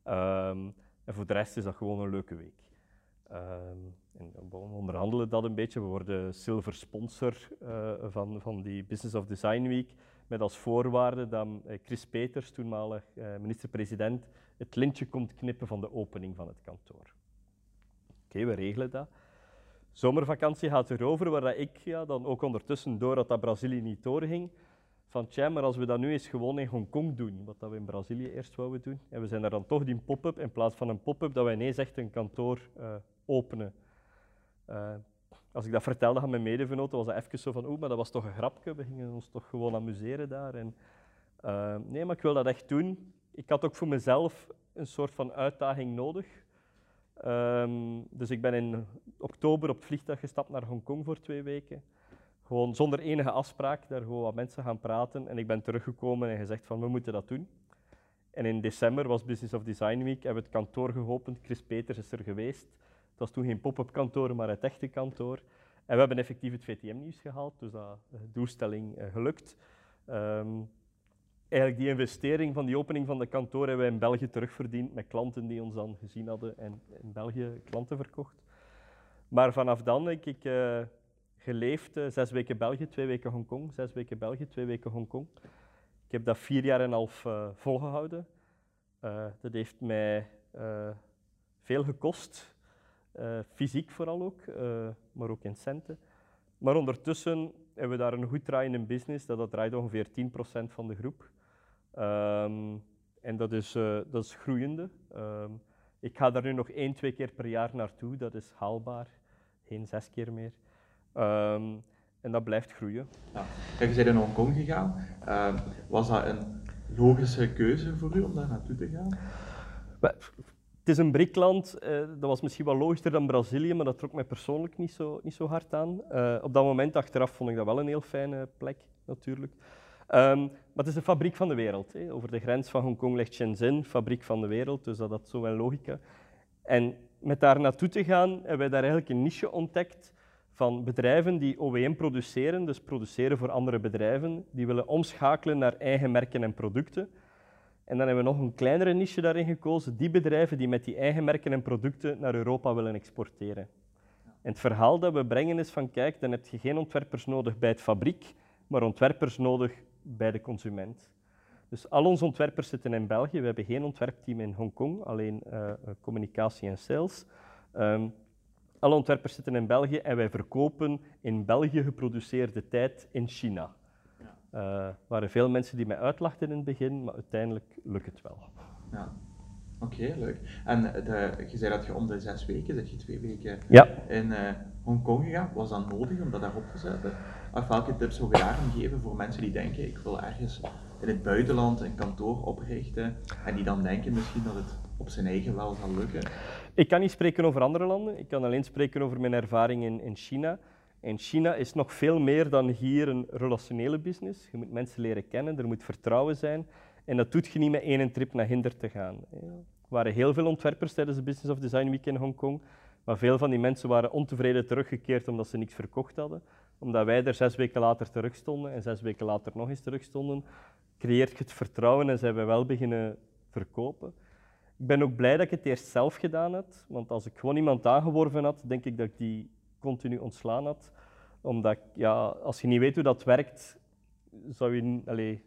Um, en voor de rest is dat gewoon een leuke week. Um, en we onderhandelen dat een beetje. We worden silver sponsor uh, van, van die Business of Design Week. Met als voorwaarde dat uh, Chris Peters, toenmalig uh, minister-president, het lintje komt knippen van de opening van het kantoor. Oké, we regelen dat. Zomervakantie gaat erover, waar dat ik ja, dan ook ondertussen, doordat dat Brazilië niet doorging, van tja, maar als we dat nu eens gewoon in Hongkong doen, wat dat we in Brazilië eerst wouden doen, en we zijn daar dan toch die pop-up, in plaats van een pop-up, dat wij ineens echt een kantoor openen uh, als ik dat vertelde aan mijn medevenoten, was dat even zo van, oeh, maar dat was toch een grapje, we gingen ons toch gewoon amuseren daar. En, uh, nee, maar ik wil dat echt doen. Ik had ook voor mezelf een soort van uitdaging nodig. Um, dus ik ben in oktober op het vliegtuig gestapt naar Hongkong voor twee weken. Gewoon zonder enige afspraak, daar gewoon wat mensen gaan praten. En ik ben teruggekomen en gezegd van, we moeten dat doen. En in december was Business of Design Week, hebben we het kantoor geopend. Chris Peters is er geweest. Het was toen geen pop-up kantoor, maar het echte kantoor. En we hebben effectief het VTM-nieuws gehaald, dus dat de doelstelling uh, gelukt. Um, eigenlijk die investering van die opening van de kantoor hebben wij in België terugverdiend met klanten die ons dan gezien hadden en in België klanten verkocht. Maar vanaf dan heb ik uh, geleefd, uh, zes weken België, twee weken Hongkong, zes weken België, twee weken Hongkong. Ik heb dat vier jaar en een half volgehouden. dat heeft mij veel gekost. Uh, fysiek vooral ook, uh, maar ook in centen. Maar ondertussen hebben we daar een goed draaiende business, dat, dat draait ongeveer 10% van de groep. Um, en dat is, uh, dat is groeiende. Um, ik ga daar nu nog één, twee keer per jaar naartoe, dat is haalbaar. geen zes keer meer. Ehm, en dat blijft groeien. Ja. Je bent in Hongkong gegaan. Ehm, was dat een logische keuze voor u om daar naartoe te gaan? Het is een BRIC-land, uh, dat was misschien wel logischer dan Brazilië, maar dat trok mij persoonlijk niet zo, niet zo hard aan. Uh, op dat moment, achteraf, vond ik dat wel een heel fijne plek, natuurlijk. Um, maar het is de fabriek van de wereld. Hè. Over de grens van Hongkong ligt Shenzhen, fabriek van de wereld, dus dat had zo wel logica. En met daar naartoe te gaan, hebben wij daar eigenlijk een niche ontdekt van bedrijven die OEM produceren, dus produceren voor andere bedrijven, die willen omschakelen naar eigen merken en producten. En dan hebben we nog een kleinere niche daarin gekozen, die bedrijven die met die eigen merken en producten naar Europa willen exporteren. En het verhaal dat we brengen is van, kijk, dan heb je geen ontwerpers nodig bij het fabriek, maar ontwerpers nodig bij de consument. Dus al onze ontwerpers zitten in België. We hebben geen ontwerpteam in Hongkong, alleen uh, communicatie en sales. Um, alle ontwerpers zitten in België en wij verkopen in België geproduceerde tijd in China. Er waren veel mensen die mij uitlachten in het begin, maar uiteindelijk lukt het wel. Ja. Oké, leuk. En de, je zei dat je om de zes weken, dat je twee weken ja. in uh, Hongkong gegaan. Was dat nodig om dat daarop te zetten? Of welke tips zou je daarin geven voor mensen die denken, ik wil ergens in het buitenland een kantoor oprichten en die dan denken misschien dat het op zijn eigen wel zal lukken? Ik kan niet spreken over andere landen, ik kan alleen spreken over mijn ervaring in, in China. En China is nog veel meer dan hier een relationele business. Je moet mensen leren kennen, er moet vertrouwen zijn. En dat doet je niet met één trip naar Hinder te gaan. Er waren heel veel ontwerpers tijdens de Business of Design Week in Hongkong. Maar veel van die mensen waren ontevreden teruggekeerd omdat ze niks verkocht hadden. Omdat wij er zes weken later terugstonden en zes weken later nog eens terugstonden, creëert je het vertrouwen en zijn we wel beginnen verkopen. Ik ben ook blij dat ik het eerst zelf gedaan heb, want als ik gewoon iemand aangeworven had, denk ik dat die continu ontslaan had. Omdat, ja, als je niet weet hoe dat werkt, zou, je, allez,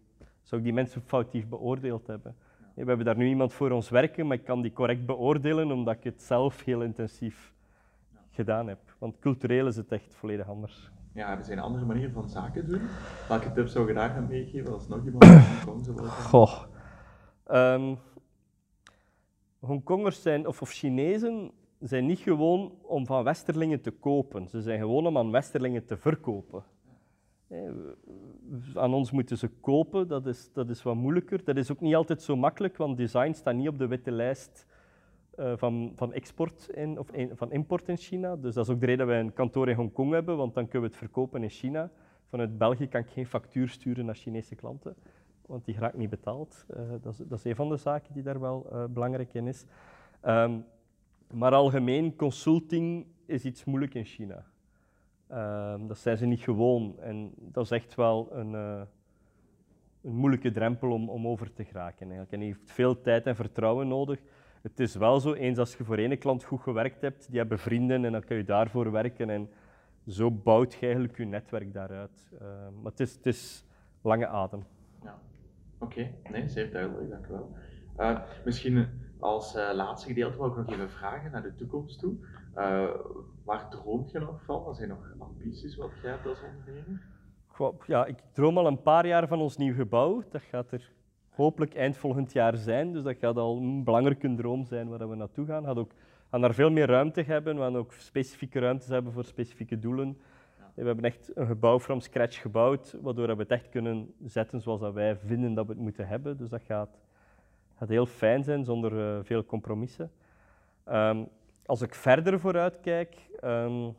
zou ik die mensen foutief beoordeeld hebben. We hebben daar nu iemand voor ons werken, maar ik kan die correct beoordelen omdat ik het zelf heel intensief gedaan heb. Want cultureel is het echt volledig anders. Ja, hebben ze een andere manier van zaken doen? Welke tips zou je daar gaan meegeven als nog iemand Hongkong zou Goh. Um, Hongkongers zijn, of, of Chinezen zijn niet gewoon om van Westerlingen te kopen. Ze zijn gewoon om aan Westerlingen te verkopen. Aan ons moeten ze kopen, dat is, dat is wat moeilijker. Dat is ook niet altijd zo makkelijk, want design staat niet op de witte lijst uh, van, van, export in, of van import in China. Dus dat is ook de reden dat wij een kantoor in Hongkong hebben, want dan kunnen we het verkopen in China. Vanuit België kan ik geen factuur sturen naar Chinese klanten want die raakt niet betaald. Uh, dat, is, dat, is, een van de zaken die daar wel uh, belangrijk in is. Um, maar algemeen, consulting is iets moeilijk in China. Um, dat zijn ze niet gewoon en dat is echt wel een, uh, een moeilijke drempel om, om over te geraken. Eigenlijk. En je heeft veel tijd en vertrouwen nodig. Het is wel zo, eens als je voor één klant goed gewerkt hebt, die hebben vrienden en dan kun je daarvoor werken. En zo bouwt je eigenlijk je netwerk daaruit. Uh, maar het is, het is lange adem. Ja. Oké, nee, zeer duidelijk, dank u wel. Uh, misschien als uh, laatste gedeelte wil ik nog even vragen naar de toekomst toe. Uh, waar droomt je nog van? Wat zijn nog ambities wat jij hebt als ondernemer? Ja, ik droom al een paar jaar van ons nieuw gebouw. Dat gaat er hopelijk eind volgend jaar zijn. Dus dat gaat al een belangrijke droom zijn waar we naartoe gaan. We ook, gaan daar veel meer ruimte hebben. We gaan ook specifieke ruimtes hebben voor specifieke doelen. We hebben echt een gebouw from scratch gebouwd, waardoor we het echt kunnen zetten zoals dat wij vinden dat we het moeten hebben. Dus dat gaat, gaat heel fijn zijn, zonder uh, veel compromissen. Um, als ik verder vooruit kijk, um,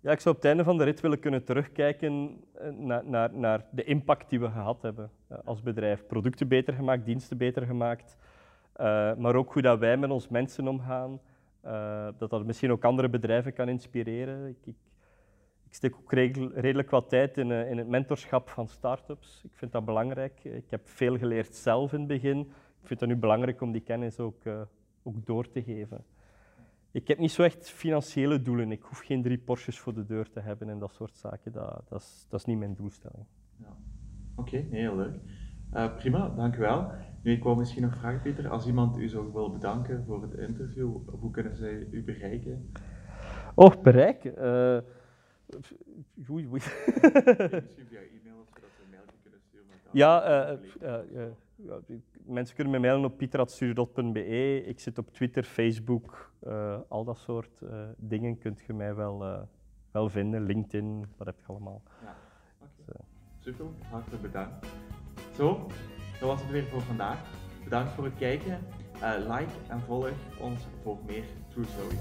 ja, ik zou op het einde van de rit willen kunnen terugkijken eh, naar, naar, naar de impact die we gehad hebben als bedrijf. Producten beter gemaakt, diensten beter gemaakt, uh, maar ook hoe dat wij met ons mensen omgaan. dat dat misschien ook andere bedrijven kan inspireren. Ik, ik, ik steek ook redelijk wat tijd in, uh, in het mentorschap van start-ups. Ik vind dat belangrijk. Ik heb veel geleerd zelf in het begin. Ik vind het nu belangrijk om die kennis ook, uh, ook door te geven. Ik heb niet zo echt financiële doelen. Ik hoef geen drie Porsches voor de deur te hebben en dat soort zaken. Dat, dat, is, dat is niet mijn doelstelling. Ja. Oké, okay, heel leuk. Uh, prima, dank u wel. Nu, ik wou misschien nog vragen, Peter, als iemand u zou willen bedanken voor het interview, hoe kunnen zij u bereiken? Oh, bereiken? Oei, oei. Misschien via e-mail, zodat we een mailje kunnen sturen. Ja, uh, uh, ja, mensen kunnen me mailen op pieter.stuurdot.be. Ik zit op Twitter, Facebook, uh, al dat soort uh, dingen kunt je mij wel, uh, wel vinden. LinkedIn, wat heb je allemaal. Ja, okay. dus, Super, hartelijk bedankt. Zo, dat was het weer voor vandaag. Bedankt voor het kijken. like en volg ons voor meer True Stories.